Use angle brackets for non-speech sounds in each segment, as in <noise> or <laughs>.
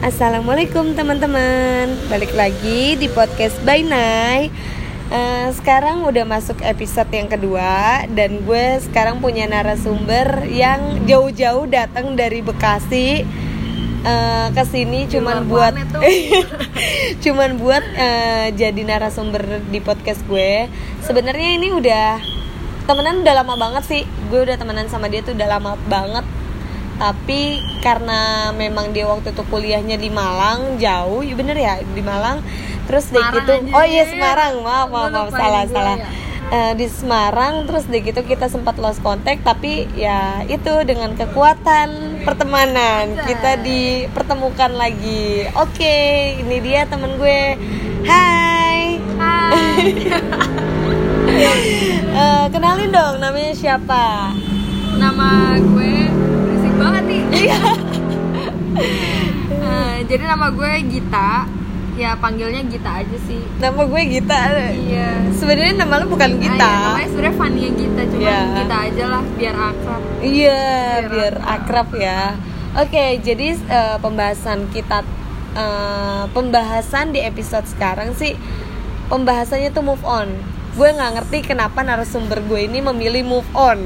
Assalamualaikum teman-teman. Balik lagi di podcast By Nai uh, Sekarang udah masuk episode yang kedua Dan gue sekarang punya narasumber Yang jauh-jauh datang dari Bekasi. Uh, ke sini <laughs> cuman buat cuman buat uh, jadi narasumber di podcast gue. Sebenarnya ini udah temenan udah lama banget sih. Gue udah temenan sama dia tuh udah lama banget tapi karena memang dia waktu itu kuliahnya di Malang jauh ya bener ya di Malang. Terus deh gitu oh iya Semarang maaf maaf, maaf salah salah. ya. uh, di Semarang terus deh gitu kita sempat lost contact tapi ya itu dengan kekuatan pertemanan. Kita dipertemukan lagi. Oke okay, ini dia temen gue. Hai. Hai. Uh, <laughs> kenalin dong namanya siapa? Nama gue banget nih. Uh, <laughs> jadi nama gue Gita. Ya panggilnya Gita aja sih. Nama gue Gita. Iya. Sebenarnya nama lu bukan Gita. ah, iya, namanya sebenarnya Fania Gita cuma yeah. Gita aja lah biar akrab. Iya biar, biar akrab. akrab ya. Oke jadi uh, pembahasan kita uh, pembahasan di episode sekarang sih pembahasannya tuh move on. Gue nggak ngerti kenapa narasumber gue ini memilih move on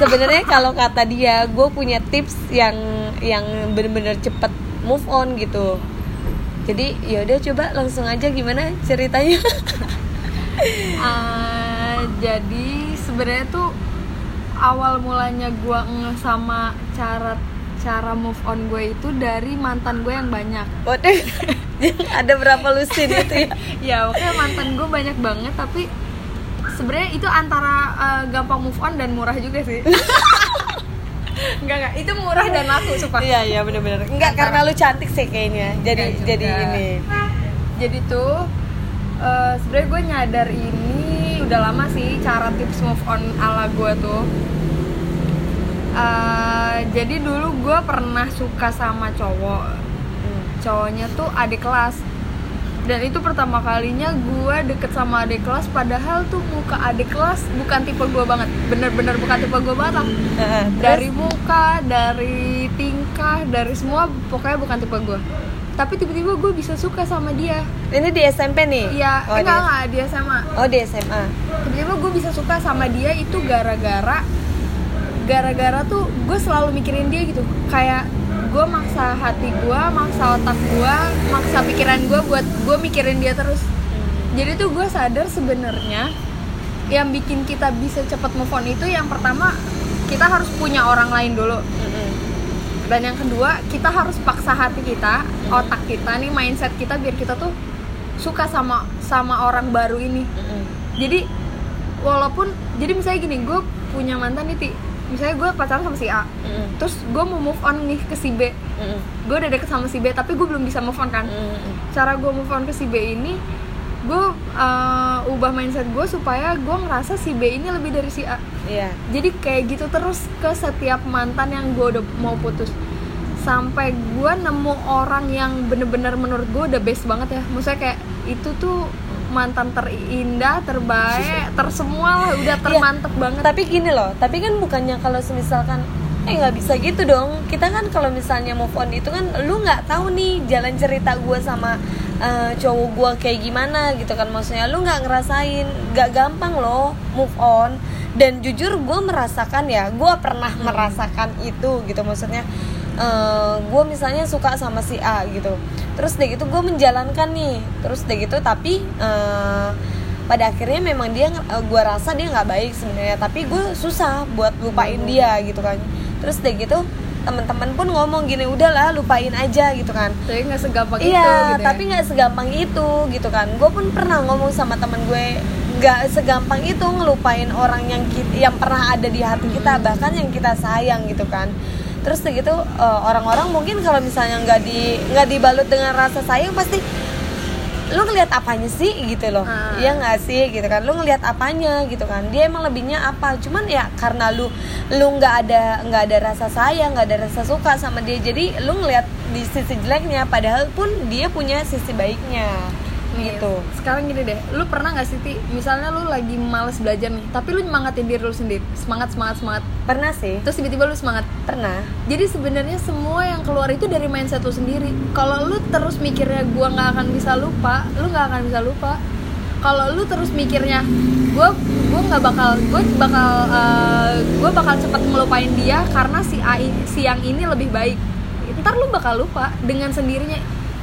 sebenarnya kalau kata dia gue punya tips yang yang bener-bener cepet move on gitu jadi yaudah coba langsung aja gimana ceritanya uh, <laughs> jadi sebenarnya tuh awal mulanya gue nge sama cara cara move on gue itu dari mantan gue yang banyak. Waduh, <laughs> ada berapa lusin itu ya? <laughs> ya oke mantan gue banyak banget tapi sebenarnya itu antara uh, gampang move on dan murah juga sih <laughs> Enggak enggak, itu murah dan laku sumpah. Iya iya benar-benar. Enggak karena lu cantik sih kayaknya. Jadi jadi ini. Jadi tuh uh, sebenarnya gue nyadar ini udah lama sih cara tips move on ala gue tuh. Uh, jadi dulu gue pernah suka sama cowok. Hmm. Cowoknya tuh adik kelas dan itu pertama kalinya gue deket sama adik kelas padahal tuh muka adik kelas bukan tipe gue banget. Bener-bener bukan tipe gue banget lah. Dari muka dari tingkah dari semua pokoknya bukan tipe gue tapi tiba-tiba gue bisa suka sama dia. Ini di SMP nih? Iya oh, enggak enggak di SMA oh di SMA tiba-tiba gue bisa suka sama dia itu gara-gara gara-gara tuh gue selalu mikirin dia gitu. Kayak gue maksa hati gue maksa otak gue maksa pikiran gue buat gue mikirin dia terus hmm. jadi tuh gue sadar sebenarnya yang bikin kita bisa cepet move on itu yang pertama kita harus punya orang lain dulu hmm. dan yang kedua kita harus paksa hati kita hmm. otak kita nih mindset kita biar kita tuh suka sama sama orang baru ini hmm. jadi walaupun jadi misalnya gini gue punya mantan nih misalnya gue pacaran sama si A mm. terus gue mau move on nih ke si B mm. gue udah deket sama si B tapi gue belum bisa move on kan mm. cara gue move on ke si B ini gue uh, ubah mindset gue supaya gue ngerasa si B ini lebih dari si A yeah. jadi kayak gitu terus ke setiap mantan yang gue udah mau putus sampai gue nemu orang yang bener-bener menurut gue udah best banget ya maksudnya kayak itu tuh mantan terindah terbaik tersemua lah udah iya, termantep ya, banget. tapi gini loh tapi kan bukannya kalau misalkan eh nggak bisa gitu dong. Kita kan kalau misalnya move on itu kan lu nggak tahu nih jalan cerita gue sama uh, cowok gue kayak gimana gitu kan. Maksudnya lu nggak ngerasain nggak gampang loh move on. Dan jujur gue merasakan ya gue pernah hmm. merasakan itu gitu. Maksudnya uh, eh, gue misalnya suka sama si A gitu. Terus deh gitu gue menjalankan nih. Terus deh gitu tapi uh, pada akhirnya memang dia uh, gue rasa dia nggak baik sebenarnya. Tapi gue susah buat lupain dia gitu kan. Terus deh gitu teman-teman pun ngomong gini udahlah lupain aja gitu kan. Tapi nggak segampang iya, itu gitu ya? tapi nggak segampang itu gitu kan. Gue pun pernah ngomong sama temen gue nggak segampang itu ngelupain orang yang kita, yang pernah ada di hati kita bahkan yang kita sayang gitu kan terus gitu uh, orang-orang mungkin kalau misalnya nggak di nggak dibalut dengan rasa sayang pasti lu ngelihat apanya sih? gitu loh. Hmm. ya nggak sih? Gitu kan. Lu ngelihat apanya? gitu kan. Dia emang lebihnya apa? Cuman ya karena lu lu nggak ada nggak ada rasa sayang nggak ada rasa suka sama dia jadi lu ngelihat di sisi jeleknya padahal pun dia punya sisi baiknya gitu Sekarang gini deh, lu pernah gak sih Ti, misalnya lu lagi males belajar nih, tapi lu nyemangatin diri lu sendiri, semangat semangat semangat, pernah sih terus tiba-tiba lu semangat. pernah Jadi sebenarnya semua yang keluar itu dari mindset lu sendiri. Kalau lu terus mikirnya gua nggak akan bisa lupa, lu nggak akan bisa lupa. Kalau lu terus mikirnya gua gua nggak bakal gua bakal eh, gua bakal cepat ngelupain dia karena si A si yang ini lebih baik. Ntar lu bakal lupa dengan sendirinya.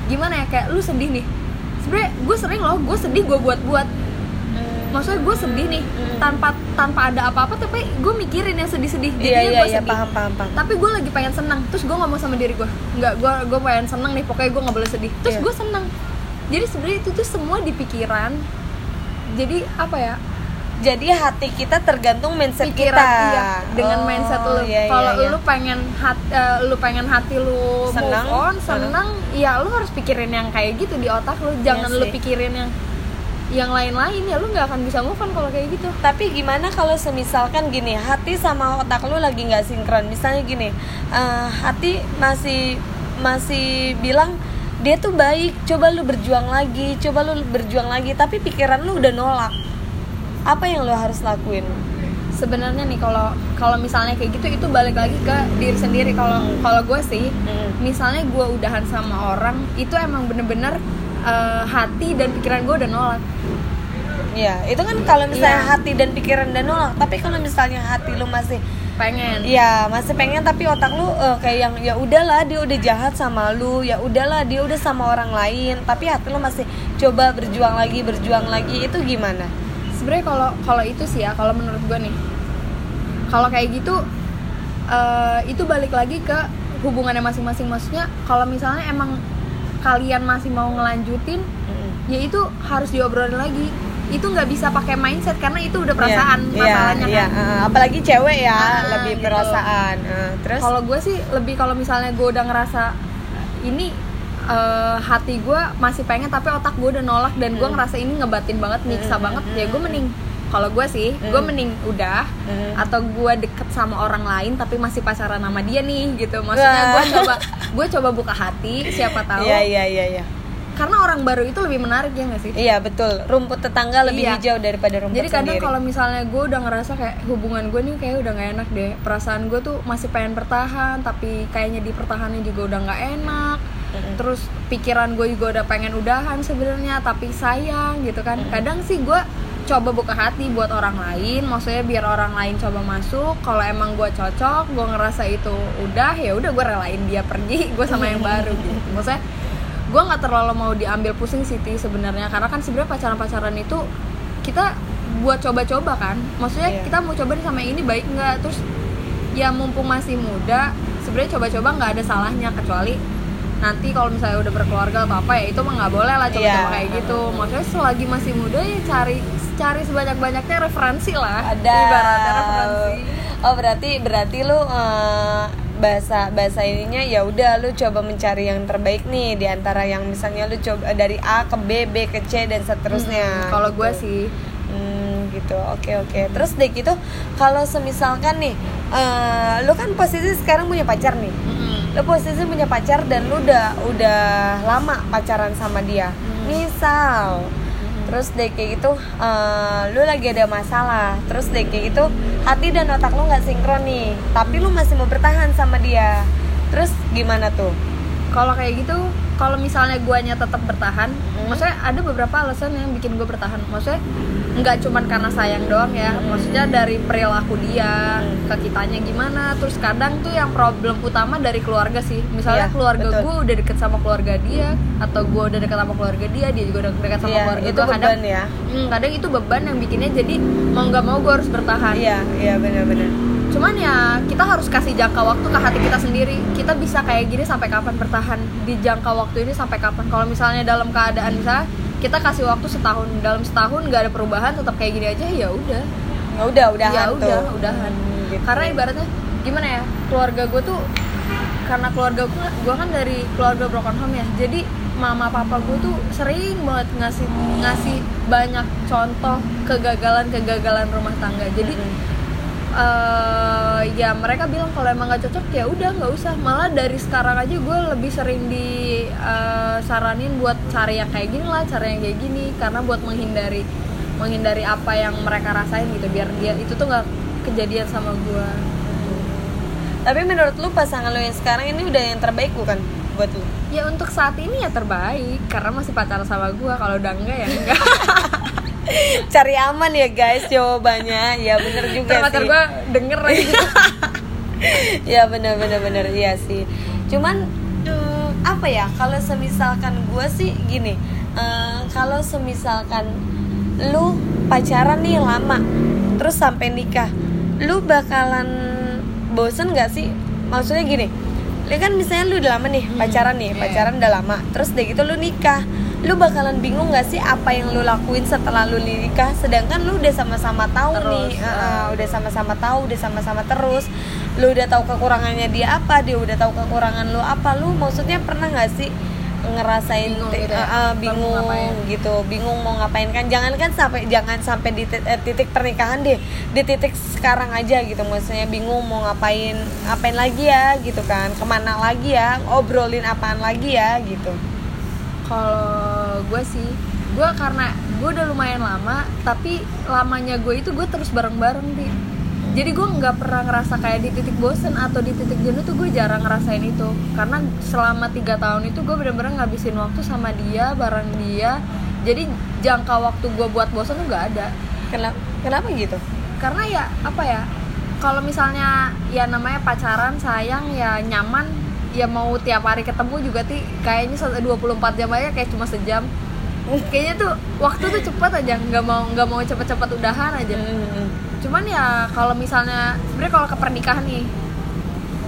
Gimana ya kayak lu sedih nih. Sebenernya gue sering loh, gue sedih gue buat-buat. Maksudnya gue sedih nih Hmm. tanpa tanpa ada apa-apa tapi gue mikirin yang sedih-sedih. Iya jadinya iya gue iya sedih. paham paham paham. Tapi gue lagi pengen senang terus gue ngomong sama diri gue. Nggak gue gue pengen senang nih pokoknya gue nggak boleh sedih. Terus Iya. gue senang jadi sebenarnya itu tuh semua di pikiran. Jadi apa ya jadi hati kita tergantung mindset pikiran kita. iya dengan Oh, mindset lu. iya, iya, kalau iya. lu pengen hat, eh, lu pengen hati lu Senang. move on senang. ya lu harus pikirin yang kayak gitu di otak lu. Jangan lu Iya sih. pikirin yang yang lain-lain ya lu nggak akan bisa move on kalau kayak gitu. Tapi gimana kalau semisalkan gini hati sama otak lu lagi nggak sinkron? Misalnya gini eh, hati masih masih bilang dia tuh baik coba lu berjuang lagi coba lu berjuang lagi. Tapi pikiran lu udah nolak apa yang lu harus lakuin sebenarnya nih kalau kalau misalnya kayak gitu itu balik lagi ke diri sendiri kalau kalau gue sih Hmm. misalnya gue udahan sama orang itu emang bener-bener eh, hati dan pikiran gue udah nolak ya itu kan kalau misalnya Iya. hati dan pikiran udah nolak tapi kalau misalnya hati lu masih pengen Iya, masih pengen tapi otak lu eh, kayak yang ya udahlah dia udah jahat sama lu, ya udahlah dia udah sama orang lain, tapi hati lu masih coba berjuang lagi, berjuang lagi itu gimana? Sebenarnya kalau kalau itu sih ya kalau menurut gue nih. Kalau kayak gitu eh, itu balik lagi ke hubungannya masing-masing. Maksudnya kalau misalnya emang kalian masih mau ngelanjutin ya itu harus diobrolin lagi. Itu nggak bisa pakai mindset karena itu udah perasaan Iya, masalahnya iya, kan. eh, apalagi cewek ya, Ah, lebih gitu. perasaan. Eh, terus? Kalau gue sih lebih kalau misalnya gue udah ngerasa ini eh, hati gue masih pengen tapi otak gue udah nolak dan gue Hmm. ngerasa ini ngebatin banget nyiksa Hmm, banget hmm, ya gue mending kalau gue sih gue Hmm. mending udah Hmm. atau gue deket sama orang lain tapi masih pacaran sama dia nih gitu maksudnya gue coba gue coba buka hati siapa tahu Iya, iya, iya, iya. karena orang baru itu lebih menarik ya nggak sih Iya, betul. Rumput tetangga lebih Iya. hijau daripada rumput jadi kadang kalau misalnya gue udah ngerasa kayak hubungan gue nih kayak udah nggak enak deh perasaan gue tuh masih pengen bertahan tapi kayaknya di pertahanan juga udah nggak enak Terus pikiran gue juga udah pengen udahan sebenarnya tapi sayang gitu kan. Kadang sih gue coba buka hati buat orang lain maksudnya biar orang lain coba masuk. Kalau emang gue cocok gue ngerasa itu udah ya udah gue relain dia pergi <laughs> gue sama yang baru gitu. Maksudnya gue nggak terlalu mau diambil pusing Siti sebenarnya. Karena kan sebenarnya pacaran-pacaran itu kita buat coba-coba kan. Maksudnya Iya. kita mau coba nih sama yang ini baik nggak? Terus ya mumpung masih muda sebenarnya coba-coba nggak ada salahnya kecuali nanti kalau misalnya udah berkeluarga atau apa ya itu mah nggak boleh lah coba-coba Iya. kayak gitu. Maksudnya selagi masih muda ya cari cari sebanyak-banyaknya referensi lah. Ada. Ibaratnya referensi. Oh berarti berarti lu eh, bahasa bahasa ininya ya udah lu coba mencari yang terbaik nih di antara yang misalnya lu coba dari A ke B B ke C dan seterusnya. Hmm, kalau gitu. gue sih. Hmm, gitu. Oke oke. Terus deh gitu kalau semisalkan nih eh, lu kan posisi sekarang punya pacar nih. Mm-mm. Lu posisi punya pacar dan lu udah udah lama pacaran sama dia. Hmm. misal. Terus deh kayak gitu eh, lu lagi ada masalah. Terus deh kayak gitu hati dan otak lu nggak sinkron nih. Tapi lu masih mau bertahan sama dia. Terus gimana tuh? Kalau kayak gitu kalau misalnya guanya tetap bertahan Hmm. maksudnya ada beberapa alasan yang bikin gue bertahan. Maksudnya nggak cuman karena sayang doang ya maksudnya dari perilaku dia Hmm. ke kitanya gimana terus kadang tuh yang problem utama dari keluarga sih. Misalnya Iya, keluarga gue udah deket sama keluarga dia atau gue udah deket sama keluarga dia dia juga udah deket sama Iya, keluarga itu gue kadang beban ya. hmm, kadang itu beban yang bikinnya jadi mau nggak mau gue harus bertahan. Iya iya benar-benar cuman ya kita harus kasih jangka waktu ke hati kita sendiri. Kita bisa kayak gini sampai kapan bertahan di jangka waktu ini sampai kapan. Kalau misalnya dalam keadaan misalnya kita kasih waktu setahun dalam setahun nggak ada perubahan tetap kayak gini aja ya udah. Ya udah udahan ya tuh. udah udahan. Hmm, gitu. karena ibaratnya gimana ya keluarga gue tuh karena keluarga gue gue kan dari keluarga broken home ya. Jadi mama papa gue tuh sering banget ngasih ngasih banyak contoh kegagalan kegagalan rumah tangga. Jadi Hmm. Eh, ya mereka bilang kalau emang nggak cocok ya udah nggak usah. Malah dari sekarang aja gue lebih sering di eh, saranin buat cari yang kayak gini lah cara yang kayak gini. Karena buat menghindari menghindari apa yang mereka rasain gitu biar dia itu tuh nggak kejadian sama gue. Tapi menurut lu pasangan lu yang sekarang ini udah yang terbaik bukan buat lu? ya untuk saat ini ya terbaik karena masih pacaran sama gue kalau udah enggak ya enggak <laughs> Cari aman ya guys jawabannya. Ya bener juga pacar sih. gue denger lagi <laughs> ya bener bener bener iya sih. Cuman mm, apa ya kalau semisalkan gue sih gini, eh, kalau semisalkan lu pacaran nih lama, terus sampai nikah, lu bakalan bosen gak sih? Maksudnya gini, lu kan misalnya lu udah lama nih pacaran nih, iya. pacaran udah lama, terus udah gitu lu nikah, lu bakalan bingung gak sih apa yang lu lakuin setelah lu nikah, sedangkan lu udah sama-sama tahu Terus, nih, eh. uh, udah sama-sama tahu, udah sama-sama terus, lu udah tahu kekurangannya dia apa, dia udah tahu kekurangan lu apa, lu maksudnya pernah gak sih ngerasain Bingung gitu ya? uh, uh, Bingung gitu bingung mau ngapain. Kan jangan kan sampai jangan sampai di eh, titik pernikahan deh. Di titik sekarang aja gitu maksudnya bingung mau ngapain ngapain lagi ya gitu kan. Ke mana lagi ya? Obrolin apaan lagi ya gitu kalau gue sih gue karena gue udah lumayan lama tapi lamanya gue itu gue terus bareng-bareng di. Jadi gue nggak pernah ngerasa kayak di titik bosen atau di titik jenuh tuh gue jarang ngerasain itu. Karena selama tiga tahun itu gue bener-bener ngabisin waktu sama dia bareng dia. Jadi jangka waktu gue buat bosen tuh nggak ada. Kenapa kenapa gitu? Karena ya apa ya kalau misalnya ya namanya pacaran sayang ya nyaman ya mau tiap hari ketemu juga ti kayaknya satu- 24 jam aja kayak cuma sejam. Kayaknya tuh waktu tuh cepet aja nggak mau nggak mau cepet-cepet udahan aja. Cuman ya kalau misalnya sebenarnya kalau ke pernikahan nih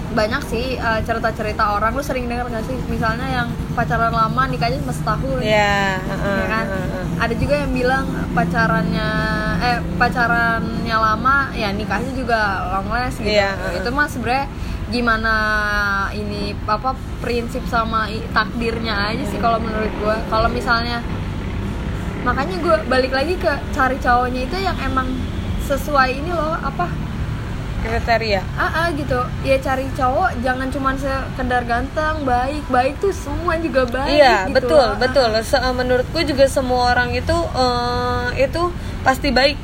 banyak sih eh, cerita-cerita orang. Lu sering denger gak sih? Misalnya yang pacaran lama nikahnya cuma setahun. Ya ya kan? ada juga yang bilang pacarannya eh pacarannya lama ya nikahnya juga long last gitu. Iya, heeh. itu mah sebenarnya gimana ini apa prinsip sama takdirnya aja sih kalau menurut gue kalau misalnya makanya gue balik lagi ke cari cowoknya itu yang emang sesuai ini loh apa? Kriteria. Ah ah, gitu. Ya cari cowok jangan cuman sekedar ganteng baik. Baik tuh semua juga baik iya gitu betul loh. Betul. Se- eh, menurutku juga semua orang itu eh, itu pasti baik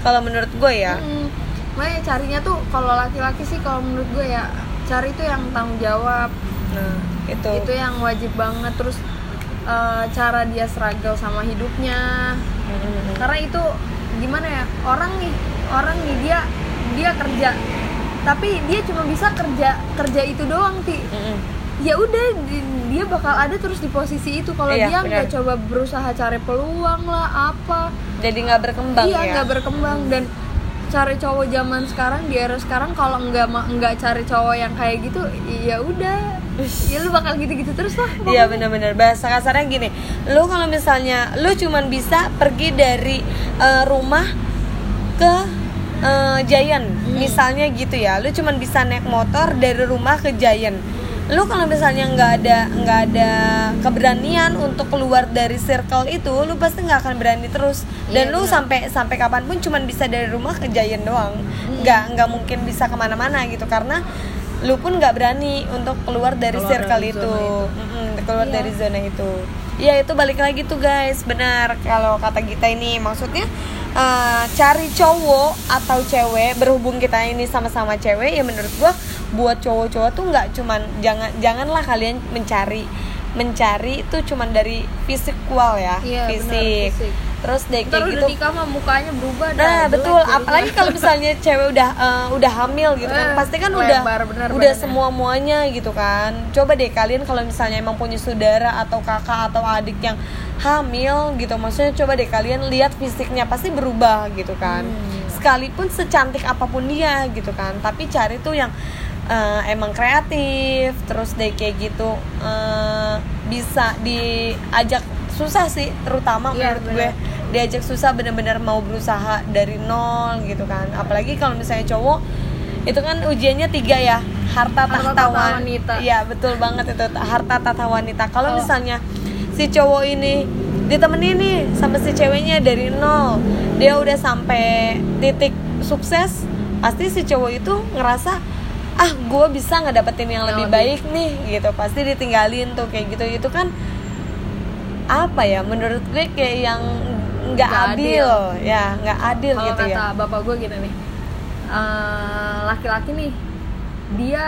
kalau menurut gue ya. Mm, makanya carinya tuh kalau laki-laki sih kalau menurut gue ya cari tuh yang tanggung jawab. Nah itu. Itu yang wajib banget. Terus eh, cara dia struggle sama hidupnya. Mm-mm. karena itu gimana ya orang nih orang nih dia dia kerja. Tapi dia cuma bisa kerja kerja itu doang ti. Mm-mm. ya udah di- dia bakal ada terus di posisi itu. Kalau Iya, dia nggak coba berusaha cari peluang lah apa. Jadi nggak berkembang iya ya? nggak berkembang. Dan cari cowok zaman sekarang di era sekarang kalau nggak nggak cari cowok yang kayak gitu ya udah. Ya lu bakal gitu-gitu terus lah Iya benar-benar bahasa kasarnya gini, lu kalau misalnya lu cuman bisa pergi dari eh, rumah ke eh, Giant, misalnya gitu ya, lu cuman bisa naik motor dari rumah ke Giant. Lu kalau misalnya nggak ada nggak ada keberanian untuk keluar dari circle itu, lu pasti nggak akan berani terus. Dan Iya, lu benar. sampai sampai kapan pun cuman bisa dari rumah ke Giant doang, nggak nggak mungkin bisa ke mana-mana gitu karena lu pun nggak berani untuk keluar dari Keluar circle dari itu, itu. Mm-mm, keluar Iya. dari zona itu. Iya itu balik lagi tuh guys, benar kalau kata kita ini maksudnya eh, cari cowok atau cewek berhubung kita ini sama-sama cewek ya menurut gua buat cowok-cowok tuh nggak cuman jangan janganlah kalian mencari mencari itu cuman dari fisikual ya Iya, fisik. fisik. terus deh ntar kayak udah gitu nikah mah mukanya berubah dah, Nah jelek betul, jadinya. apalagi kalau misalnya cewek udah eh, udah hamil gitu kan, Eh, pasti kan udah lebar bener udah semua muanya gitu kan. Coba deh kalian kalau misalnya emang punya saudara atau kakak atau adik yang hamil gitu, maksudnya coba deh kalian lihat fisiknya pasti berubah gitu kan. Hmm. Sekalipun secantik apa pun dia gitu kan, tapi cari tuh yang eh, emang kreatif, terus deh kayak gitu eh, bisa diajak susah sih, terutama Iya, menurut bener. gue diajak susah bener-bener mau berusaha dari nol gitu kan apalagi kalau misalnya cowok itu kan ujiannya tiga ya harta Harta tahta wan- wanita. iya betul banget itu harta tahta wanita kalau Oh. misalnya si cowok ini ditemenin nih sama si ceweknya dari nol dia udah sampai titik sukses pasti si cowok itu ngerasa ah gue bisa ngedapetin yang, Yang lebih, lebih. baik nih gitu pasti ditinggalin tuh kayak gitu itu kan apa ya menurut gue kayak yang nggak Nggak adil. ya nggak adil kalau gitu kata ya bapak gue gini nih eh, laki-laki nih dia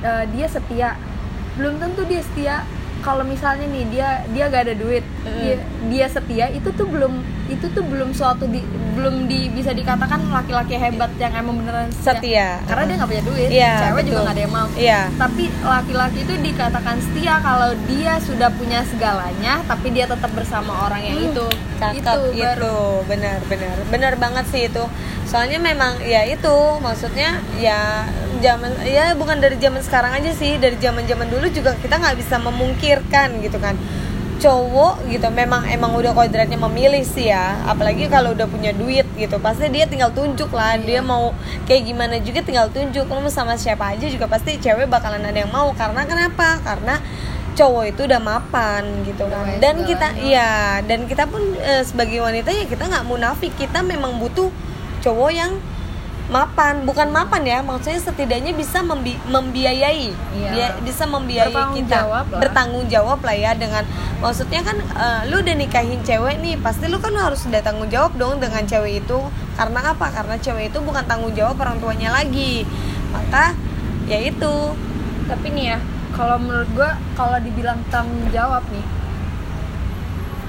eh, dia setia belum tentu dia setia kalau misalnya nih dia dia gak ada duit Mm. dia, dia setia itu tuh belum itu tuh belum suatu di belum di bisa dikatakan laki-laki hebat yang emang beneran Setia. karena dia nggak punya duit Iya, cewek juga betul. nggak ada yang mau Iya. tapi laki-laki itu dikatakan setia kalau dia sudah punya segalanya tapi dia tetap bersama orang yang itu cakep itu itu, baru benar benar benar banget sih itu soalnya memang ya itu maksudnya ya zaman ya bukan dari zaman sekarang aja sih dari zaman zaman dulu juga kita nggak bisa memungkirkan gitu kan. Cowok gitu memang emang udah kodratnya memilih sih ya. Apalagi kalau udah punya duit gitu pasti dia tinggal tunjuk lah. Dia mau kayak gimana juga tinggal tunjuk. Lu sama siapa aja juga pasti cewek bakalan ada yang mau. Karena kenapa? Karena cowok itu udah mapan gitu kan. Dan kita iya dan kita pun eh, sebagai wanita ya kita nggak munafik. Kita memang butuh cowok yang mapan bukan mapan ya maksudnya setidaknya bisa membi- membiayai Iya. Dia bisa membiayai Bertanggung kita. jawab lah. bertanggung jawab lah ya dengan maksudnya kan eh, lu udah nikahin cewek nih pasti lu kan harus udah tanggung jawab dong dengan cewek itu. Karena apa? Karena cewek itu bukan tanggung jawab orang tuanya lagi. Maka ya itu. Tapi nih ya kalau menurut gue kalau dibilang tanggung jawab nih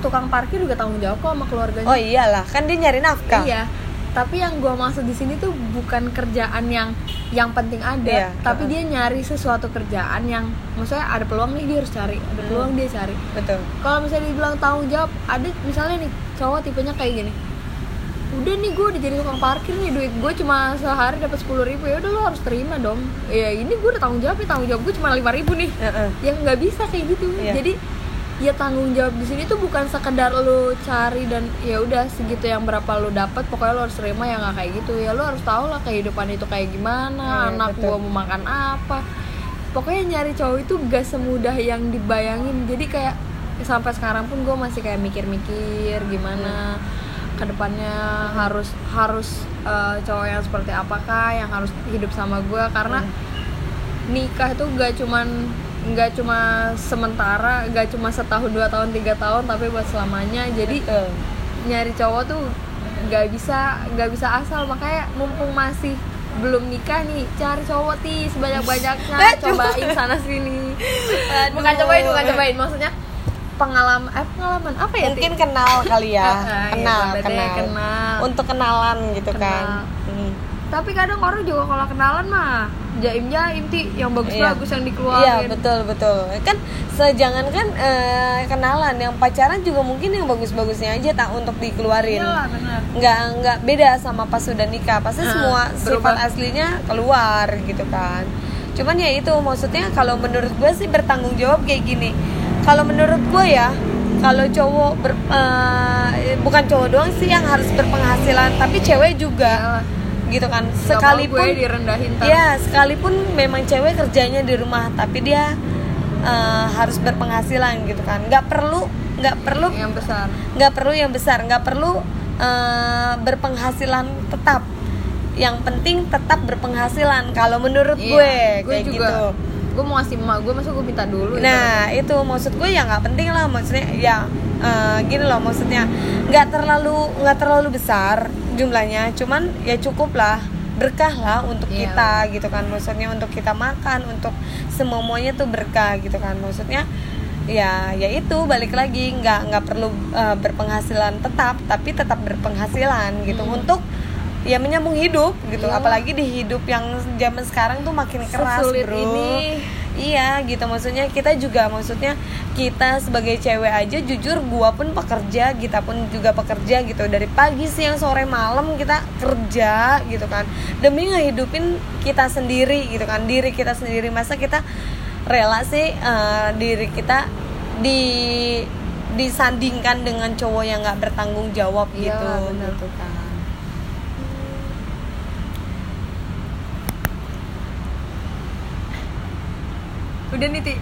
tukang parkir juga tanggung jawab kok sama keluarganya. Oh iyalah. Kan dia nyari nafkah. Iya tapi yang gue maksud di sini tuh bukan kerjaan yang yang penting ada Iya, tapi uh-uh. dia nyari sesuatu kerjaan yang maksudnya ada peluang nih dia harus cari ada peluang dia cari. Betul. Kalau misalnya dibilang tanggung jawab ada misalnya nih cowok tipenya kayak gini. Udah nih gue udah jadi tukang parkir nih duit gue cuma sehari dapat sepuluh ribu ya udah lo harus terima dong. Ya ini gue udah tanggung jawab nih tanggung jawab gue cuma lima ribu nih. Heeh. yang nggak bisa kayak gitu. Iya. jadi ya tanggung jawab di sini tuh bukan sekedar lo cari dan ya udah segitu yang berapa lo dapat pokoknya lo harus terima ya nggak kayak gitu. Ya lo harus tahu lah kehidupan itu kayak gimana Iya, anak betul. gua mau makan apa. Pokoknya nyari cowok itu gak semudah yang dibayangin. Jadi kayak sampai sekarang pun gue masih kayak mikir-mikir gimana ke depannya harus harus eh, cowok yang seperti apakah yang harus hidup sama gue karena nikah itu gak cuman nggak cuma sementara gak cuma setahun dua tahun tiga tahun tapi buat selamanya jadi Betul. nyari cowok tuh nggak bisa nggak bisa asal makanya mumpung masih belum nikah nih cari cowok nih sebanyak banyaknya cobain sana sini Aduh. bukan cobain bukan cobain maksudnya pengalaman eh pengalaman apa ya mungkin Ti? kenal kali ya iya, kenal berarti kenal kenal. untuk kenalan gitu Kenal. kan Hmm. tapi kadang orang juga kalau kenalan mah jaim jaim ti. Yang bagus bagus yang dikeluarin. Iya betul betul. Kan sejangan kan eh, kenalan. Yang pacaran juga mungkin yang bagus-bagusnya aja tak untuk dikeluarin. Iyalah, benar. Nggak nggak beda sama pas sudah nikah. Pasti Nah, semua sifat berubah. aslinya keluar gitu kan. Cuman ya itu maksudnya kalau menurut gue sih bertanggung jawab kayak gini. Kalau menurut gue ya kalau cowok ber, eh, bukan cowok doang sih yang harus berpenghasilan tapi cewek juga. Iyalah. Gitu kan. Sekalipun gue direndahin ya sekalipun memang cewek kerjanya di rumah tapi dia eh, harus berpenghasilan gitu kan. Nggak perlu nggak perlu yang besar. nggak perlu yang besar. Nggak perlu eh, berpenghasilan tetap. Yang penting tetap berpenghasilan. Kalau menurut Iya, gue gue kayak juga. gitu gue mau ngasih emak gue masa gue minta dulu nah itu maksud gue ya nggak penting lah maksudnya ya eh, gini loh maksudnya nggak terlalu nggak terlalu besar jumlahnya cuman ya cukup lah berkah lah untuk Iya. kita gitu kan. Maksudnya untuk kita makan untuk semuanya tuh berkah gitu kan. Maksudnya ya ya itu balik lagi nggak nggak perlu eh, berpenghasilan tetap tapi tetap berpenghasilan gitu. Untuk ya menyambung hidup gitu. Iyalah. apalagi di hidup yang zaman sekarang tuh makin keras Sesulit bro. ini. Iya gitu. Maksudnya kita juga maksudnya kita sebagai cewek aja jujur gua pun pekerja kita pun juga pekerja gitu. Dari pagi siang sore malam kita kerja gitu kan. Demi ngehidupin kita sendiri gitu kan. Diri kita sendiri. Masa kita rela sih eh, diri kita di disandingkan dengan cowok yang nggak bertanggung jawab Iya, gitu. bener. gitu kan udah nih ti.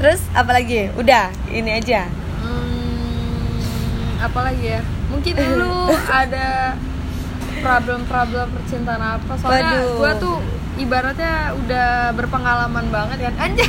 Terus apalagi udah ini aja. Hmm, apa lagi ya? Mungkin <laughs> dulu ada problem-problem percintaan apa? Soalnya gue tuh ibaratnya udah berpengalaman banget kan? Aja <laughs>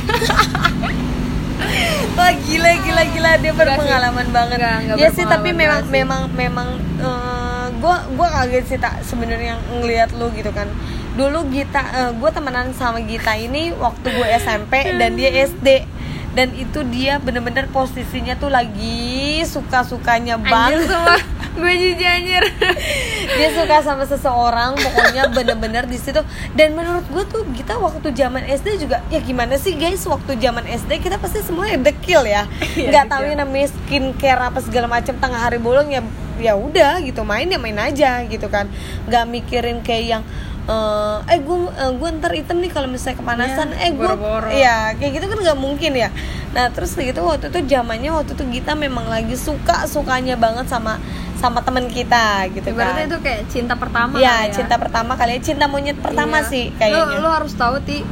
Wah gila gila gila. Dia berpengalaman banget. Enggak, enggak ya sih tapi memang sih. memang memang eh, gua gua kaget sih tak sebenarnya ngelihat lu gitu kan. Dulu Gita eh, gua temenan sama Gita ini waktu gue SMP dan dia SD dan itu dia bener-bener posisinya tuh lagi suka-sukanya banget. semua gue jijik anjir. <laughs> Dia suka sama seseorang pokoknya bener-bener di situ. Dan menurut gue tuh kita waktu zaman SD juga ya gimana sih guys? Waktu zaman SD kita pasti semuanya dekil ya. Iya, nggak tahu yang namanya skincare apa segala macam tengah hari bolong ya ya udah gitu main ya main aja gitu kan. Nggak mikirin kayak yang eh eh gue gue ntar item nih kalau misalnya kepanasan. Iya, eh gue ya kayak gitu kan nggak mungkin ya. Nah terus gitu waktu itu zamannya waktu itu kita memang lagi suka sukanya banget sama sama teman kita gitu ibaratnya kan itu kayak cinta pertama ya, kali cinta pertama kali. Ya, cinta monyet pertama Iya. sih kayaknya. Lo, lo harus tahu ti.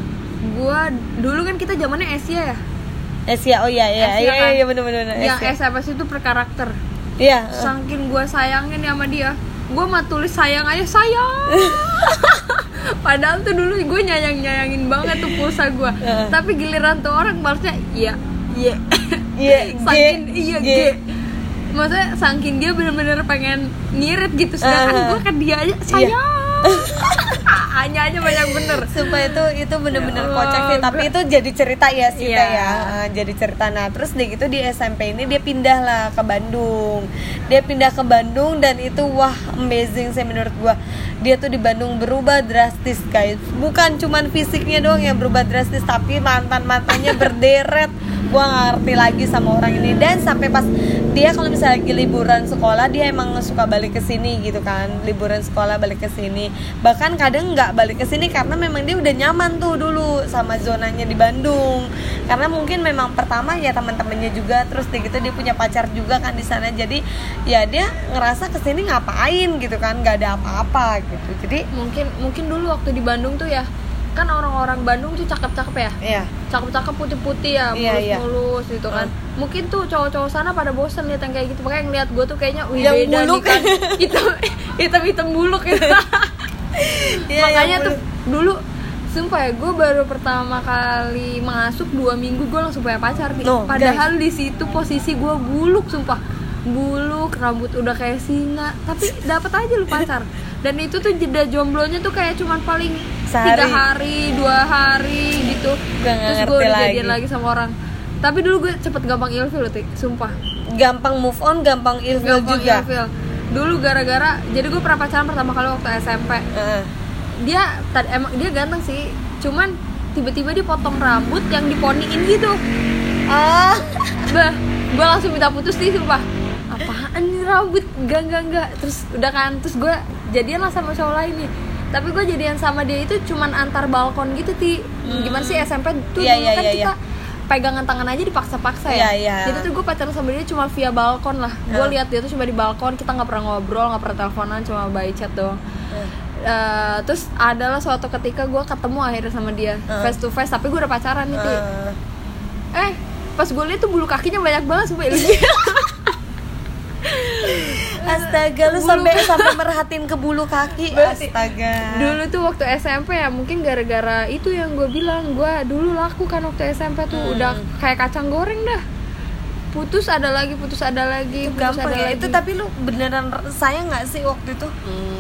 Gua dulu kan kita zamannya Asia ya? Asia oh iya iya Asia iya kan? iya bener bener yang Asia. SMS itu per karakter. Iya. Saking gua sayangin sama dia gua mah tulis sayang aja sayang. <laughs> Padahal tuh dulu gue nyayang nyayangin banget tuh pulsa gua. Heeh. tapi giliran tuh orang balasnya iya. Iya. <laughs> Iya saking iya G. Maksudnya saking dia bener-bener pengen ngirit gitu sedangkan Uh. gue ke dia aja sayang <laughs> hanya aja banyak bener. Sumpah itu itu bener-bener Ya kocak sih. tapi itu jadi cerita ya sih Iya. ya. Ah, jadi cerita. Nah terus dia gitu di SMP ini dia pindah lah ke Bandung. Dia pindah ke Bandung dan itu wah amazing sih menurut gua. Dia tuh di Bandung berubah drastis guys. Bukan cuman fisiknya doang yang berubah drastis tapi mantan mantannya <laughs> berderet nggak ngerti lagi sama orang ini. Dan sampai pas dia kalau misalnya lagi liburan sekolah dia emang suka balik ke sini gitu kan. Liburan sekolah balik ke sini. Bahkan kadang nggak balik ke sini karena memang dia udah nyaman tuh dulu sama zonanya di Bandung. Karena mungkin memang pertama ya teman-temannya juga terus dia gitu dia punya pacar juga kan di sana. Jadi ya dia ngerasa ke sini ngapain gitu kan nggak ada apa-apa gitu. Jadi mungkin mungkin dulu waktu di Bandung tuh ya kan orang-orang Bandung tuh cakep-cakep ya? Ya cakep-cakep putih-putih ya Iya, iya. mulus-mulus gitu kan. Mungkin tuh cowok-cowok sana pada bosen lihat yang kayak gitu. Makanya ngeliat gue tuh kayaknya wih Yang beda buluk. nih kan. <laughs> Hitam hitam hitam buluk gitu. <laughs> Iya, makanya tuh dulu sumpah ya gue baru pertama kali masuk dua minggu gue langsung punya pacar nih. No, padahal di situ posisi gue buluk sumpah buluk rambut udah kayak singa. Tapi dapat aja lu pacar. Dan itu tuh jeda jomblonya tuh kayak cuman paling Sehari. tiga hari dua hari gitu. Nggak terus gue udah lagi. jadian lagi sama orang. Tapi dulu gue cepet gampang ilfil loh Tik. sumpah. Gampang move on gampang ilfil gampang juga. ilfil. Dulu gara-gara jadi gue pernah pacaran pertama kali waktu SMP Heeh. dia tadi emang dia ganteng sih. Cuman tiba-tiba dia potong rambut yang diponiin gitu. Ah. Bah gue langsung minta putus nih sumpah apaan nih rambut enggak enggak enggak terus udah kan terus gue jadian lah sama cowok lain nih tapi gue jadian sama dia itu cuman antar balkon gitu ti gimana sih SMP tuh Iya, dulu iya, kan iya, kita pegangan tangan aja dipaksa-paksa ya Iya, iya. jadi tuh gue pacaran sama dia cuma via balkon lah gue Ah. lihat dia tuh cuma di balkon kita nggak pernah ngobrol nggak pernah teleponan cuma by chat doang Eh, terus adalah suatu ketika gue ketemu akhirnya sama dia Ah. face to face tapi gue udah pacaran nih Ti. Heeh. eh pas gue lihat tuh bulu kakinya banyak banget sumpah. <laughs> Astaga, lu sampai sampai merhatiin ke bulu kaki. Astaga. dulu tuh waktu SMP ya mungkin gara-gara itu yang gue bilang gue dulu laku kan waktu SMP tuh Hmm. udah kayak kacang goreng dah putus ada lagi putus ada lagi itu putus gampang ada ya. lagi Itu tapi lu beneran sayang nggak sih waktu itu?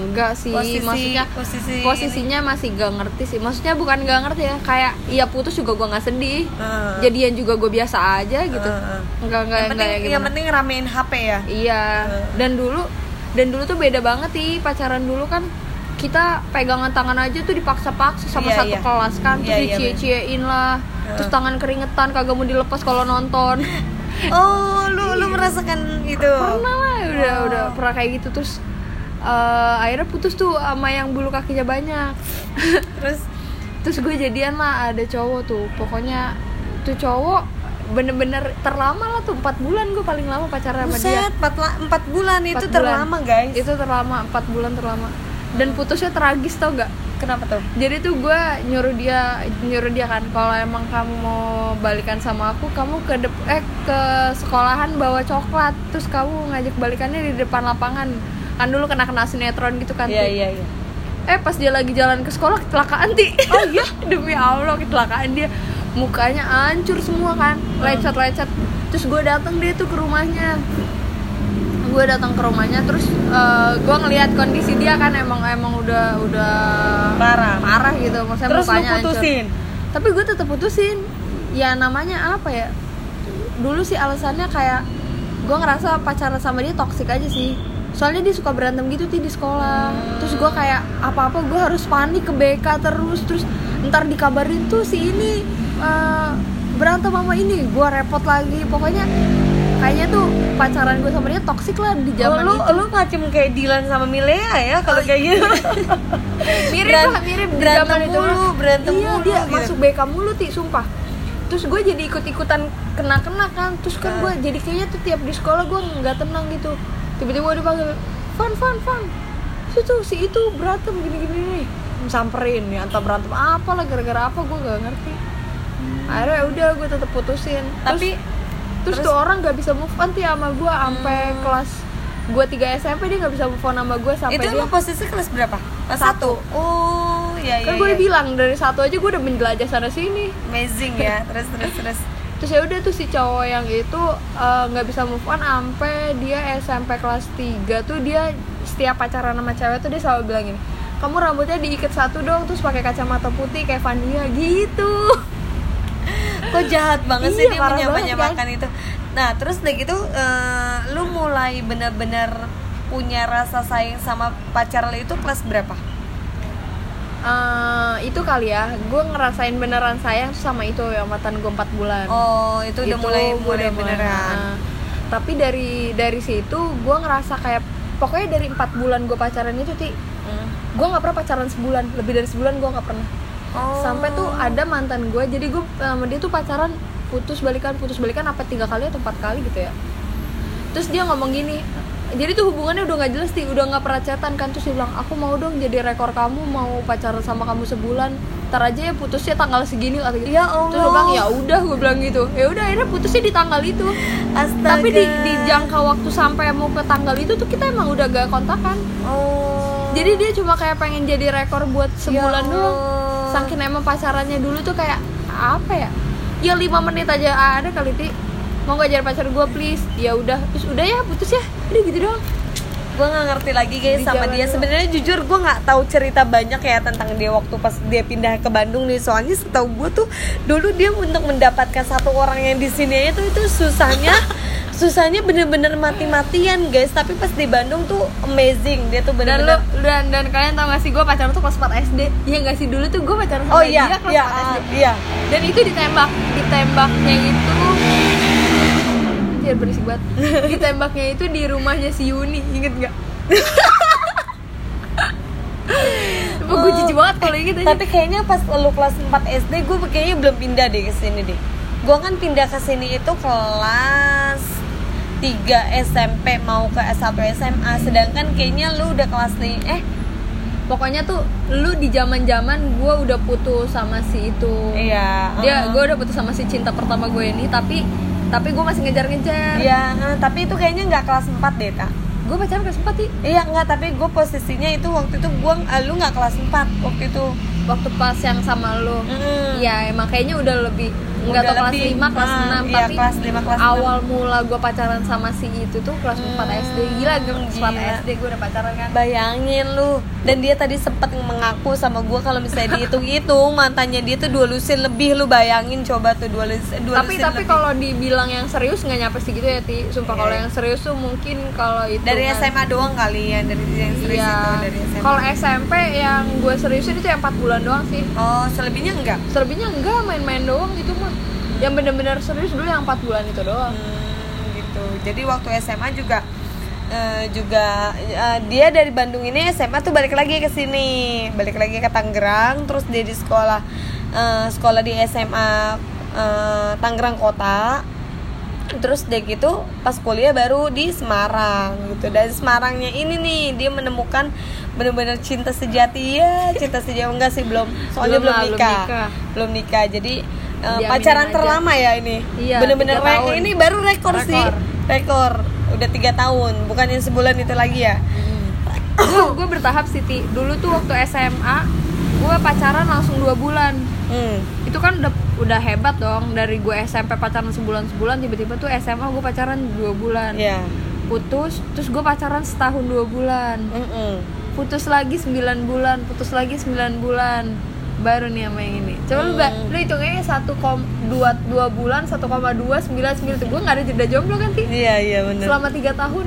enggak sih Posisi- maksudnya posisi posisinya masih gak ngerti sih maksudnya bukan gak ngerti ya kayak iya putus juga gue nggak sedih Heeh. jadian juga gue biasa aja gitu Heeh. enggak enggak yang enggak penting ya yang penting ramein HP ya. Iya. Heeh. Dan dulu dan dulu tuh beda banget sih pacaran dulu kan kita pegangan tangan aja tuh dipaksa-paksa sama Iya, satu iya. kelas kan terus Iya, iya, dicie-ciein lah. Terus tangan keringetan kagak mau dilepas kalau nonton. <laughs> Oh, lu lu merasakan itu. pernah lah udah Oh. udah pernah kayak gitu. Terus eh, akhirnya putus tuh sama yang bulu kakinya banyak. <laughs> Terus? Terus gue jadian lah ada cowok tuh. Pokoknya tuh cowok bener-bener terlama lah tuh. Empat bulan gue paling lama pacaran sama dia. 4, 4 bulan. Itu Empat terlama, bulan. guys. itu terlama empat bulan terlama dan putusnya tragis tau gak Kenapa tuh? jadi tuh gue nyuruh dia nyuruh dia kan kalau emang kamu mau balikan sama aku kamu ke dep- eh ke sekolahan bawa coklat. Terus kamu ngajak balikannya di depan lapangan. Kan dulu kena kena sinetron gitu kan. Iya iya iya. Eh pas dia lagi jalan ke sekolah kecelakaan ti. Oh iya? <laughs> Demi allah kecelakaan dia. Mukanya hancur semua kan. Lecet lecet. Terus gue datang dia tuh ke rumahnya gue datang ke rumahnya terus gue ngelihat kondisi dia kan emang emang udah udah Parah. parah gitu. Maksudnya terus lu mukanya hancur. putusin? Tapi gue tetap putusin. Ya namanya apa ya? Dulu sih alasannya kayak gue ngerasa pacaran sama dia toksik aja sih. Soalnya dia suka berantem gitu ti di sekolah. Terus gue kayak apa apa gue harus panik ke BK terus. Terus ntar dikabarin tuh si ini eh, berantem sama ini. Gue repot lagi. Pokoknya kayaknya tuh pacaran gue sama dia toksik lah di zaman oh, lu itu. lu ngacem kayak Dilan sama Milea ya kalau kayak gitu. <laughs> Mirip Beran- lah mirip berantem zaman itu mulu, berantem iya mulu dia gitu. masuk BK mulu ti sumpah. Terus gue jadi ikut ikutan kena kena kan. Terus kan Ah. gue jadi kayaknya tuh tiap di sekolah gue nggak tenang gitu. Tiba-tiba gue dipanggil Fan Fan Fan situ si itu berantem gini gini nih. Samperin ya entah berantem apa lah gara-gara apa gue gak ngerti. Akhirnya udah gue tetap putusin. Tapi terus, terus- tuh orang gak bisa move on ti sama gue sampai kelas gue 3 SMP dia gak bisa move on sama gue sampai itu dia posisi kelas berapa? Kelas Satu. oh iya iya kan gue iya. udah bilang dari satu aja gue udah menjelajah sana sini. Amazing ya. <laughs> Terus terus terus. Terus ya udah tuh si cowok yang itu eh, nggak bisa move on sampai dia SMP kelas 3 tuh dia setiap pacaran sama cewek tuh dia selalu bilang gini kamu rambutnya diikat satu dong terus pakai kacamata putih kayak Vania gitu <laughs> kok jahat banget sih Iya, dia menyamakan itu. Nah terus udah gitu eh, lu mulai bener-bener punya rasa sayang sama pacar lu itu kelas berapa? Eh, itu kali ya gue ngerasain beneran sayang sama itu yang mantan gue 4 bulan. Oh itu udah Itu mulai mulai udah mulai, beneran. nah. tapi dari dari situ gue ngerasa kayak pokoknya dari empat bulan gue pacaran itu ti Hmm. gue nggak pernah pacaran sebulan. Lebih dari sebulan gue nggak pernah Oh. sampai tuh ada mantan gue jadi gue sama dia tuh pacaran putus balikan putus balikan apa tiga kali atau empat kali gitu ya terus dia ngomong gini jadi tuh hubungannya udah nggak jelas sih udah nggak pernah chatan kan terus dia bilang aku mau dong jadi rekor kamu mau pacaran sama kamu sebulan ntar aja ya putusnya tanggal segini kata gitu Ya Allah. terus gue bilang ya udah gue bilang gitu ya udah akhirnya putusnya di tanggal itu Astaga. tapi di, di jangka waktu sampai mau ke tanggal itu tuh kita emang udah gak kontakan oh jadi dia cuma kayak pengen jadi rekor buat sebulan Ya doang. Saking emang pacarannya dulu tuh kayak apa ya? Ya lima menit aja. Ada kali ti. Mau gak jadi pacar gue please. Ya udah. Terus udah ya putus ya. Udah gitu doang. Gue nggak ngerti lagi guys Di sama dia. sebenarnya jujur gue nggak tahu cerita banyak ya tentang dia waktu pas dia pindah ke Bandung nih. Soalnya setahu gue tuh dulu dia untuk mendapatkan satu orang yang di sini itu itu susahnya <laughs> susahnya bener-bener mati-matian guys. Tapi pas di Bandung tuh amazing. Dia tuh dan lu bener-bener dan dan kalian tau gak sih gue pacaran tuh kelas 4 SD iya gak sih? Dulu tuh gue pacaran sama oh iya dia kelas iya 4 ah, SD iya. Dan itu ditembak. Ditembaknya itu Anjir berisik banget. <laughs> Ditembaknya itu di rumahnya si Yuni. Inget gak? <laughs> Gue Oh. jijik banget kalau inget aja tapi kayaknya pas lu kelas 4 SD gue kayaknya belum pindah deh ke sini deh. Gue kan pindah ke sini itu kelas 3 SMP mau ke S1 SMA sedangkan kayaknya lu udah kelas nih eh Pokoknya tuh lu di zaman zaman gue udah putus sama si itu iya Dia uh-uh. gue udah putus sama si cinta pertama gue ini Tapi tapi gue masih ngejar-ngejar Iya, uh, tapi itu kayaknya nggak kelas 4 deh, Kak. Gue pacaran kelas 4 sih Iya, nggak, tapi gue posisinya itu waktu itu gue, uh, lu nggak kelas 4 waktu itu. Waktu pas yang sama lu Mm. Iya emang kayaknya udah lebih Nggak tau kelas lebih, 5, kelas ah, 6 iya, Tapi kelas 5, kelas 6. awal mula gue pacaran sama si itu tuh kelas 4 Hmm, SD Gila kelas 4 gila. SD gue udah pacaran kan Bayangin lu. Dan dia tadi sempet mengaku sama gue kalau misalnya dihitung-hitung mantannya dia tuh dua lusin lebih lu bayangin coba tuh dua lusin dua tapi lusin tapi lebih. kalau dibilang yang serius nggak nyampe segitu ya ti sumpah Iya, kalau iya. yang serius tuh mungkin kalau itu dari kan- SMA doang kali ya dari yang serius Iya. itu dari SMA. Kalau SMP yang gue seriusin itu yang 4 bulan doang sih. oh, selebihnya enggak? Selebihnya enggak main-main doang gitu mah. Yang bener-bener serius dulu yang 4 bulan itu doang. Hmm, gitu. Jadi waktu SMA juga eh, juga eh, dia dari Bandung ini SMA tuh balik lagi ke sini, balik lagi ke Tangerang, terus dia di sekolah eh, sekolah di SMA eh, Tangerang Kota. Terus dia gitu pas kuliah baru di Semarang gitu. Dan Semarangnya ini nih dia menemukan bener-bener cinta sejati ya, cinta sejati enggak sih belum. Soalnya Belum belum, nikah. Belum nikah. Jadi Diaminin pacaran aja. terlama ya ini. Iya, bener-bener re- ini baru rekor, sih Rekor. rekor udah tiga tahun bukan yang sebulan itu lagi ya gue gue bertahap sih Ti. dulu tuh waktu SMA gue pacaran langsung dua bulan Hmm. itu kan udah udah hebat dong dari gue SMP pacaran sebulan sebulan tiba-tiba tuh SMA gue pacaran dua bulan Ya. putus terus gue pacaran setahun dua bulan Mm-mm. putus lagi 9 bulan putus lagi 9 bulan baru nih sama yang ini coba lu ba- Hmm. lu hitungnya satu kom dua dua bulan 1,2 sembilan sembilan tuh gue nggak ada jeda jomblo kan ti Iya iya benar. selama tiga tahun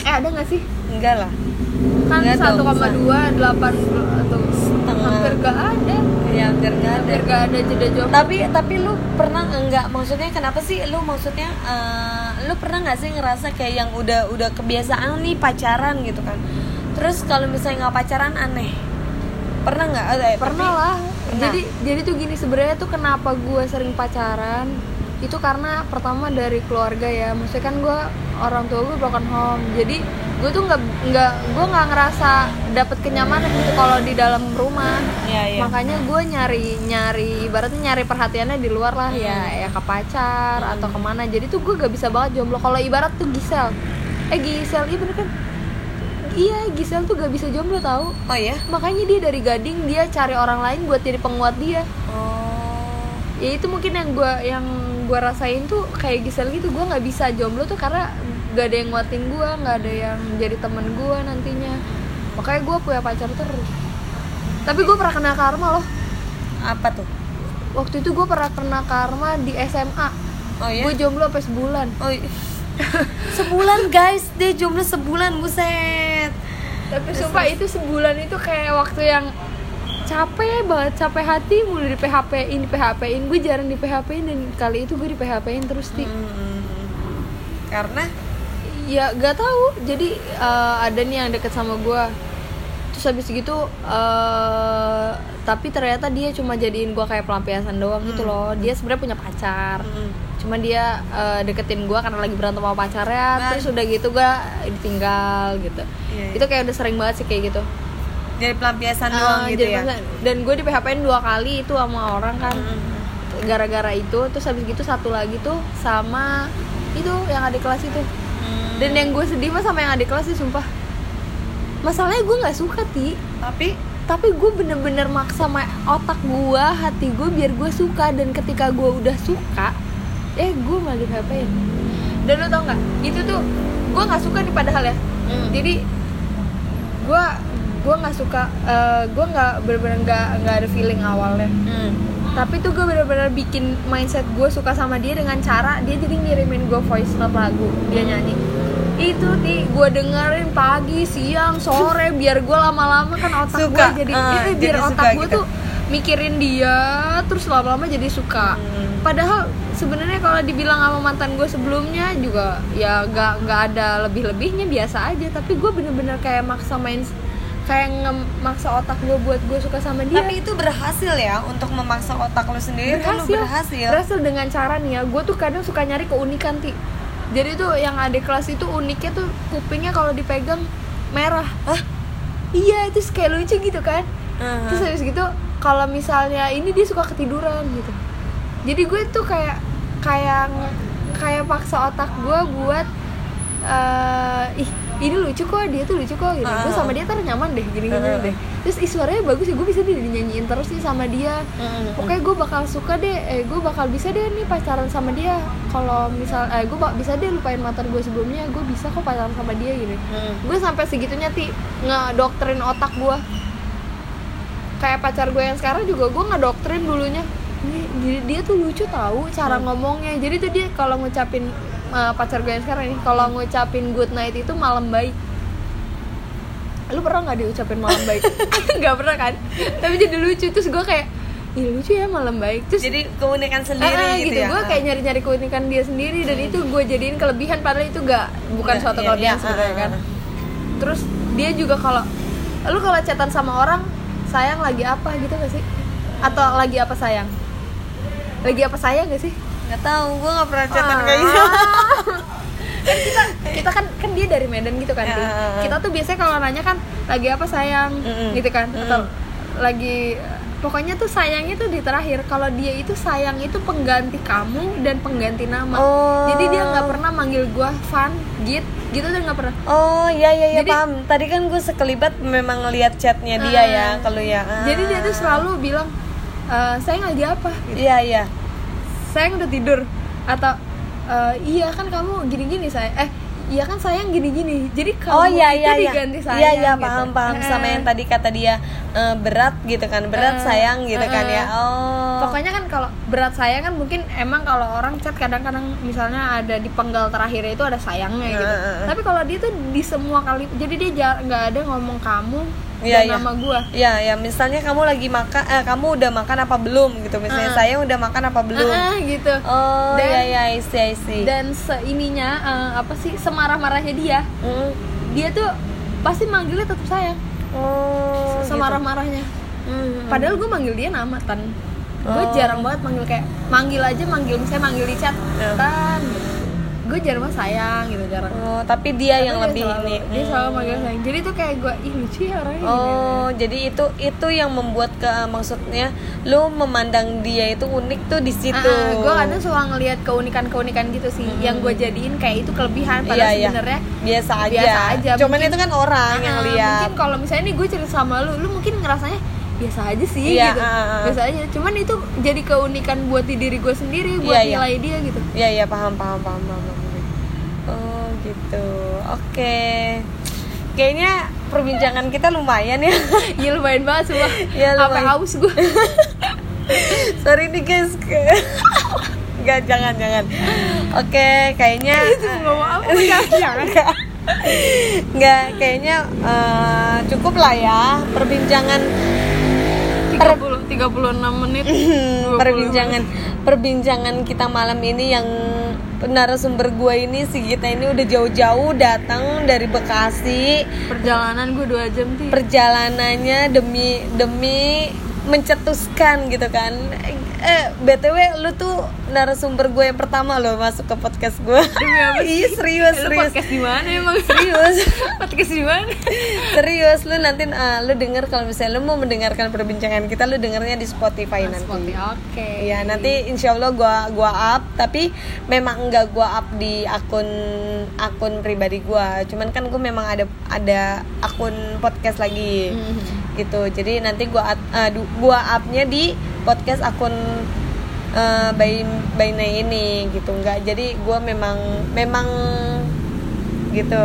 eh ada nggak sih Enggak lah. kan Nggak dong, 1,2 delapan atau Setengah. hampir gak ada Iya hampir nggak ada. hampir gak ada jeda jomblo Tapi tapi lu pernah enggak maksudnya kenapa sih lu maksudnya eh, lu pernah nggak sih ngerasa kayak yang udah udah kebiasaan nih pacaran gitu kan. Terus kalau misalnya nggak pacaran aneh. Pernah nggak? Eh, pernah tapi- lah. Pernah. jadi jadi tuh gini sebenarnya tuh kenapa gue sering pacaran itu karena pertama dari keluarga ya. Maksudnya kan gue orang tua gue broken home. Jadi gue tuh nggak nggak gue nggak ngerasa dapet kenyamanan gitu kalau di dalam rumah. Iya iya. makanya gue nyari nyari ibaratnya nyari perhatiannya di luar lah. Hmm. ya ya ke pacar atau ke mana. Jadi tuh gue gak bisa banget jomblo. Kalau ibarat tuh Gisel eh Gisel iya bener kan iya Gisel tuh gak bisa jomblo tahu Oh ya? makanya dia dari gading dia cari orang lain buat jadi penguat dia Oh. ya itu mungkin yang gue yang gue rasain tuh kayak Gisel gitu gue nggak bisa jomblo tuh karena gak ada yang nguatin gue nggak ada yang jadi temen gue nantinya makanya gue punya pacar terus tapi gue pernah kena karma loh Apa tuh? waktu itu gue pernah kena karma di SMA Oh ya? gue jomblo sampai sebulan Oh. iya. <laughs> sebulan guys, dia jomblo sebulan buset. tapi sumpah itu sebulan itu kayak waktu yang capek banget capek hati mulai di PHP in di PHP in gue jarang di PHP in dan kali itu gue di PHP in terus di Hmm. Karena? Ya gak tahu. Jadi eh, ada nih yang deket sama gue. Terus habis gitu eh tapi ternyata dia cuma jadiin gue kayak pelampiasan doang gitu loh. Dia sebenarnya punya pacar. Hmm. Cuma dia eh, deketin gue karena lagi berantem sama pacarnya Nah. terus udah gitu gue ditinggal gitu Iya, iya. itu kayak udah sering banget sih kayak gitu jadi pelampiasan doang Ah, gitu jadi ya. dan gue di PHP-in dua kali itu sama orang kan Hmm. gara-gara itu terus habis gitu satu lagi tuh sama itu yang adik kelas itu Hmm. dan yang gue sedih mah sama yang adik kelas sih sumpah masalahnya gue nggak suka ti tapi tapi gue bener-bener maksa ma- otak gue hati gue biar gue suka dan ketika gue udah suka eh gue malah di PHP-in dan lo tau nggak itu tuh gue nggak suka nih padahal ya Hmm. jadi gue gue nggak suka eh, gue nggak bener-bener nggak nggak ada feeling awalnya hmm. tapi tuh gue bener-bener bikin mindset gue suka sama dia dengan cara dia jadi ngirimin gue voice note lagu dia nyanyi itu nih gue dengerin pagi siang sore biar gue lama-lama kan otak gue jadi eh, eh, biar jadi otak gue gitu. tuh mikirin dia terus lama-lama jadi suka Hmm. Padahal sebenarnya kalau dibilang sama mantan gue sebelumnya juga ya nggak nggak ada lebih-lebihnya biasa aja. Tapi gue bener-bener kayak maksa main kayak ngemaksa otak gue buat gue suka sama dia. Tapi itu berhasil ya untuk memaksa otak lu sendiri kan lu berhasil. berhasil dengan cara nih ya. Gue tuh kadang suka nyari keunikan ti. Jadi tuh yang adik kelas itu uniknya tuh kupingnya kalau dipegang merah. Hah? iya itu kayak lucu gitu kan. Aha. terus habis gitu kalau misalnya ini dia suka ketiduran gitu jadi gue tuh kayak kayak kayak paksa otak gue buat eh ih ini lucu kok dia tuh lucu kok gitu gue Ah. sama dia tuh nyaman deh gini gini Ah. deh terus ih, suaranya bagus ya gue bisa deh dinyanyiin terus nih sama dia Mm-mm. Pokoknya gue bakal suka deh, eh gue bakal bisa deh nih pacaran sama dia. Kalau misal, eh gue bisa deh lupain mantan gue sebelumnya, gue bisa kok pacaran sama dia gitu. Hmm. Gue sampai segitunya ti ngedoktrin otak gue. Kayak pacar gue yang sekarang juga gue ngedoktrin dulunya. Dia, dia, dia tuh lucu tahu cara Hmm. ngomongnya. Jadi tuh dia kalau ngucapin eh, pacar gue yang sekarang ini, kalau ngucapin good night itu malam baik. Lu pernah nggak diucapin malam baik? <laughs> Nggak pernah kan? Tapi jadi lucu terus gue kayak Ih lucu ya malam baik terus Jadi keunikan sendiri Ah, ah, gitu, ya. gue kayak nyari-nyari keunikan dia sendiri dan itu gue jadiin kelebihan padahal itu gak bukan Nggak, suatu iya, kelebihan iya, sebenarnya ah, kan ah, terus dia juga kalau lu kalau chatan sama orang sayang lagi apa gitu gak sih atau lagi apa sayang lagi apa sayang gak sih nggak tahu, gue nggak pernah chatan Ah. kayak gitu. <laughs> kan kita kita kan kan dia dari Medan gitu kan Ya, Di. ah, ah. kita tuh biasanya kalau nanya kan lagi apa sayang Mm-mm. gitu kan atau Mm-mm. lagi pokoknya tuh sayangnya tuh di terakhir kalau dia itu sayang itu pengganti kamu dan pengganti nama Oh. jadi dia nggak pernah manggil gue Van Git gitu tuh nggak pernah Oh iya iya iya Jadi- paham. Tadi kan gue sekelibat memang ngeliat chatnya dia Ah. ya kalau ya. Ah. jadi dia tuh selalu bilang "Eh, sayang lagi apa gitu. Iya iya. sayang udah tidur atau "Eh, iya kan kamu gini-gini saya eh iya kan sayang gini-gini jadi kamu Oh iya itu iya iya. diganti sayang Iya iya gitu. paham paham sama Eh, yang tadi kata dia eh, berat gitu kan. Berat Eh, sayang gitu kan ya. Oh. Pokoknya kan kalau berat sayang kan mungkin emang kalau orang chat kadang-kadang misalnya ada di penggal terakhirnya itu ada sayangnya gitu. Tapi kalau dia tuh di semua kali jadi dia nggak ada ngomong kamu Iya, dan iya. nama gua. Ya, ya misalnya kamu lagi makan, eh, kamu udah makan apa belum gitu. Misalnya Ah. saya udah makan apa belum. Ah, gitu. Oh, Dan- iya iya, I see, I see. Dan seininya eh, apa sih semarah-marahnya dia, Mm. dia tuh pasti manggilnya tetap sayang. Oh, gitu. semarah-marahnya. Mm. Padahal gue manggil dia nama tan. Gue Oh. jarang banget manggil kayak manggil aja manggil misalnya manggil di chat Ya. tan. Gue jarang sayang gitu jarang. Oh, tapi dia yang Tapi lebih dia selalu, ini. dia Hmm. selalu manggil sayang jadi tuh kayak gue ih lucu ya orangnya Oh, jadi itu itu yang membuat ke maksudnya lu memandang dia itu unik tuh di situ. gue kadang suka ngelihat keunikan keunikan gitu sih yang gue jadiin kayak itu kelebihan padahal Iya, iya. sebenarnya biasa aja. biasa aja. Cuman Mungkin- itu kan orang yang Ah, lihat. mungkin kalau misalnya nih gue cerita sama lu lu mungkin ngerasanya biasa aja sih Iya, gitu ah. biasa aja cuman itu jadi keunikan buat di diri gue sendiri buat Iya, iya. nilai dia gitu Iya, iya paham paham paham paham. paham. Oh, gitu. Oke. Kayaknya perbincangan kita lumayan ya. <laughs> Iya lumayan banget semua Sampai lumayan. haus gue <laughs> Sorry nih guys. <laughs> Enggak, jangan jangan. Oke, kayaknya ngomong apa enggak jangan Enggak, kayaknya eh, cukup lah ya perbincangan 30 36 menit <laughs> 20 perbincangan perbincangan kita malam ini yang narasumber gue ini si Gita ini udah jauh-jauh datang dari Bekasi. Perjalanan gue 2 jam sih perjalanannya demi demi mencetuskan gitu kan eh btw lu tuh narasumber gue yang pertama loh masuk ke podcast gue? <laughs> Iya serius Lu serius. podcast di mana emang? Serius. <laughs> Podcast di mana? Serius lu nanti eh, lu denger kalau misalnya lu mau mendengarkan perbincangan kita lu dengernya di Spotify nanti. Spotify oke. Iya nanti insya Allah gua gua up tapi memang enggak gua up di akun akun pribadi gua. Cuman kan gua memang ada ada akun podcast lagi. Mhm. Gitu jadi nanti gua du- gua upnya di podcast akun eh, by by Nay ini gitu nggak jadi gua memang memang gitu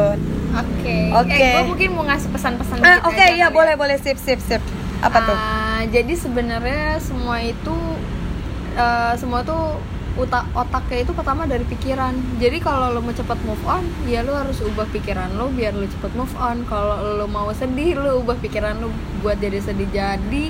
Oke. Oke. Eh, gue mungkin mau ngasih pesan-pesan. Dikit oke aja ya kali boleh boleh sip sip sip apa tuh Ah, Jadi sebenarnya semua itu eh, semua tuh otak otaknya itu pertama dari pikiran. Jadi kalau lo mau cepat move on, ya lo harus ubah pikiran lo biar lo cepat move on. Kalau lo mau sedih, lo ubah pikiran lo buat jadi sedih. Jadi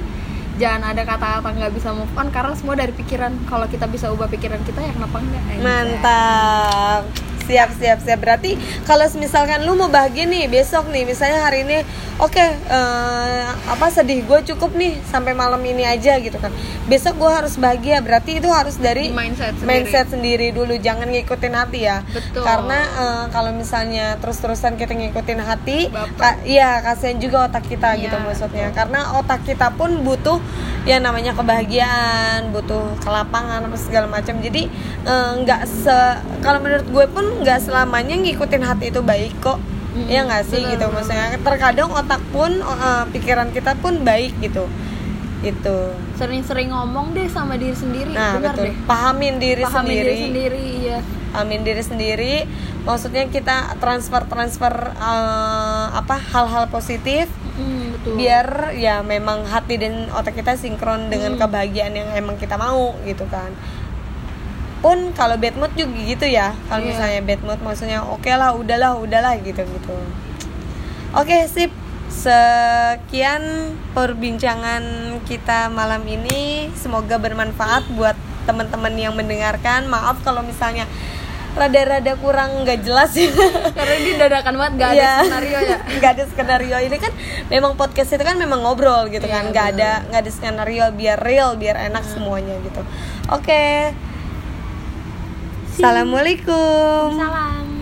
jangan ada kata-kata nggak bisa move on karena semua dari pikiran. Kalau kita bisa ubah pikiran kita ya kenapa enggak? Mantap. Siap, siap, siap. Berarti kalau misalkan lu mau bahagia nih besok nih, misalnya hari ini, oke, eh, apa sedih gue cukup nih sampai malam ini aja gitu kan. Besok gue harus bahagia. Berarti itu harus dari Mindset sendiri. mindset sendiri dulu. Jangan ngikutin hati ya. Betul. Karena eh, kalau misalnya terus-terusan kita ngikutin hati, ka- iya kasihan juga otak kita Iya, gitu maksudnya. Karena otak kita pun butuh yang namanya kebahagiaan, butuh kelapangan apa segala macam. Jadi eh, nggak se kalau menurut gue pun nggak selamanya ngikutin hati itu baik kok. Mm, ya nggak sih gitu maksudnya. Terkadang otak pun eh, pikiran kita pun baik gitu. Gitu. Sering-sering ngomong deh sama diri sendiri. Nah, Benar betul. deh. Pahamin diri Pahamin sendiri. diri sendiri, iya. amin diri sendiri maksudnya kita transfer transfer eh, apa hal-hal positif Mm, betul. biar ya memang hati dan otak kita sinkron dengan kebahagiaan yang emang kita mau gitu kan pun kalau bad mood juga gitu ya. Kalau Iya. misalnya bad mood maksudnya oke lah udahlah udahlah gitu gitu. Oke sip. Sekian perbincangan kita malam ini. Semoga bermanfaat buat teman-teman yang mendengarkan. Maaf kalau misalnya rada-rada kurang nggak jelas. Ya <laughs> Karena ini dadakan banget gak ada Iya. skenario ya. <laughs> nggak ada skenario. Ini kan memang podcast itu kan memang ngobrol gitu Iya, kan nggak ada nggak ada skenario biar real biar enak semuanya gitu. Oke assalamualaikum Salam.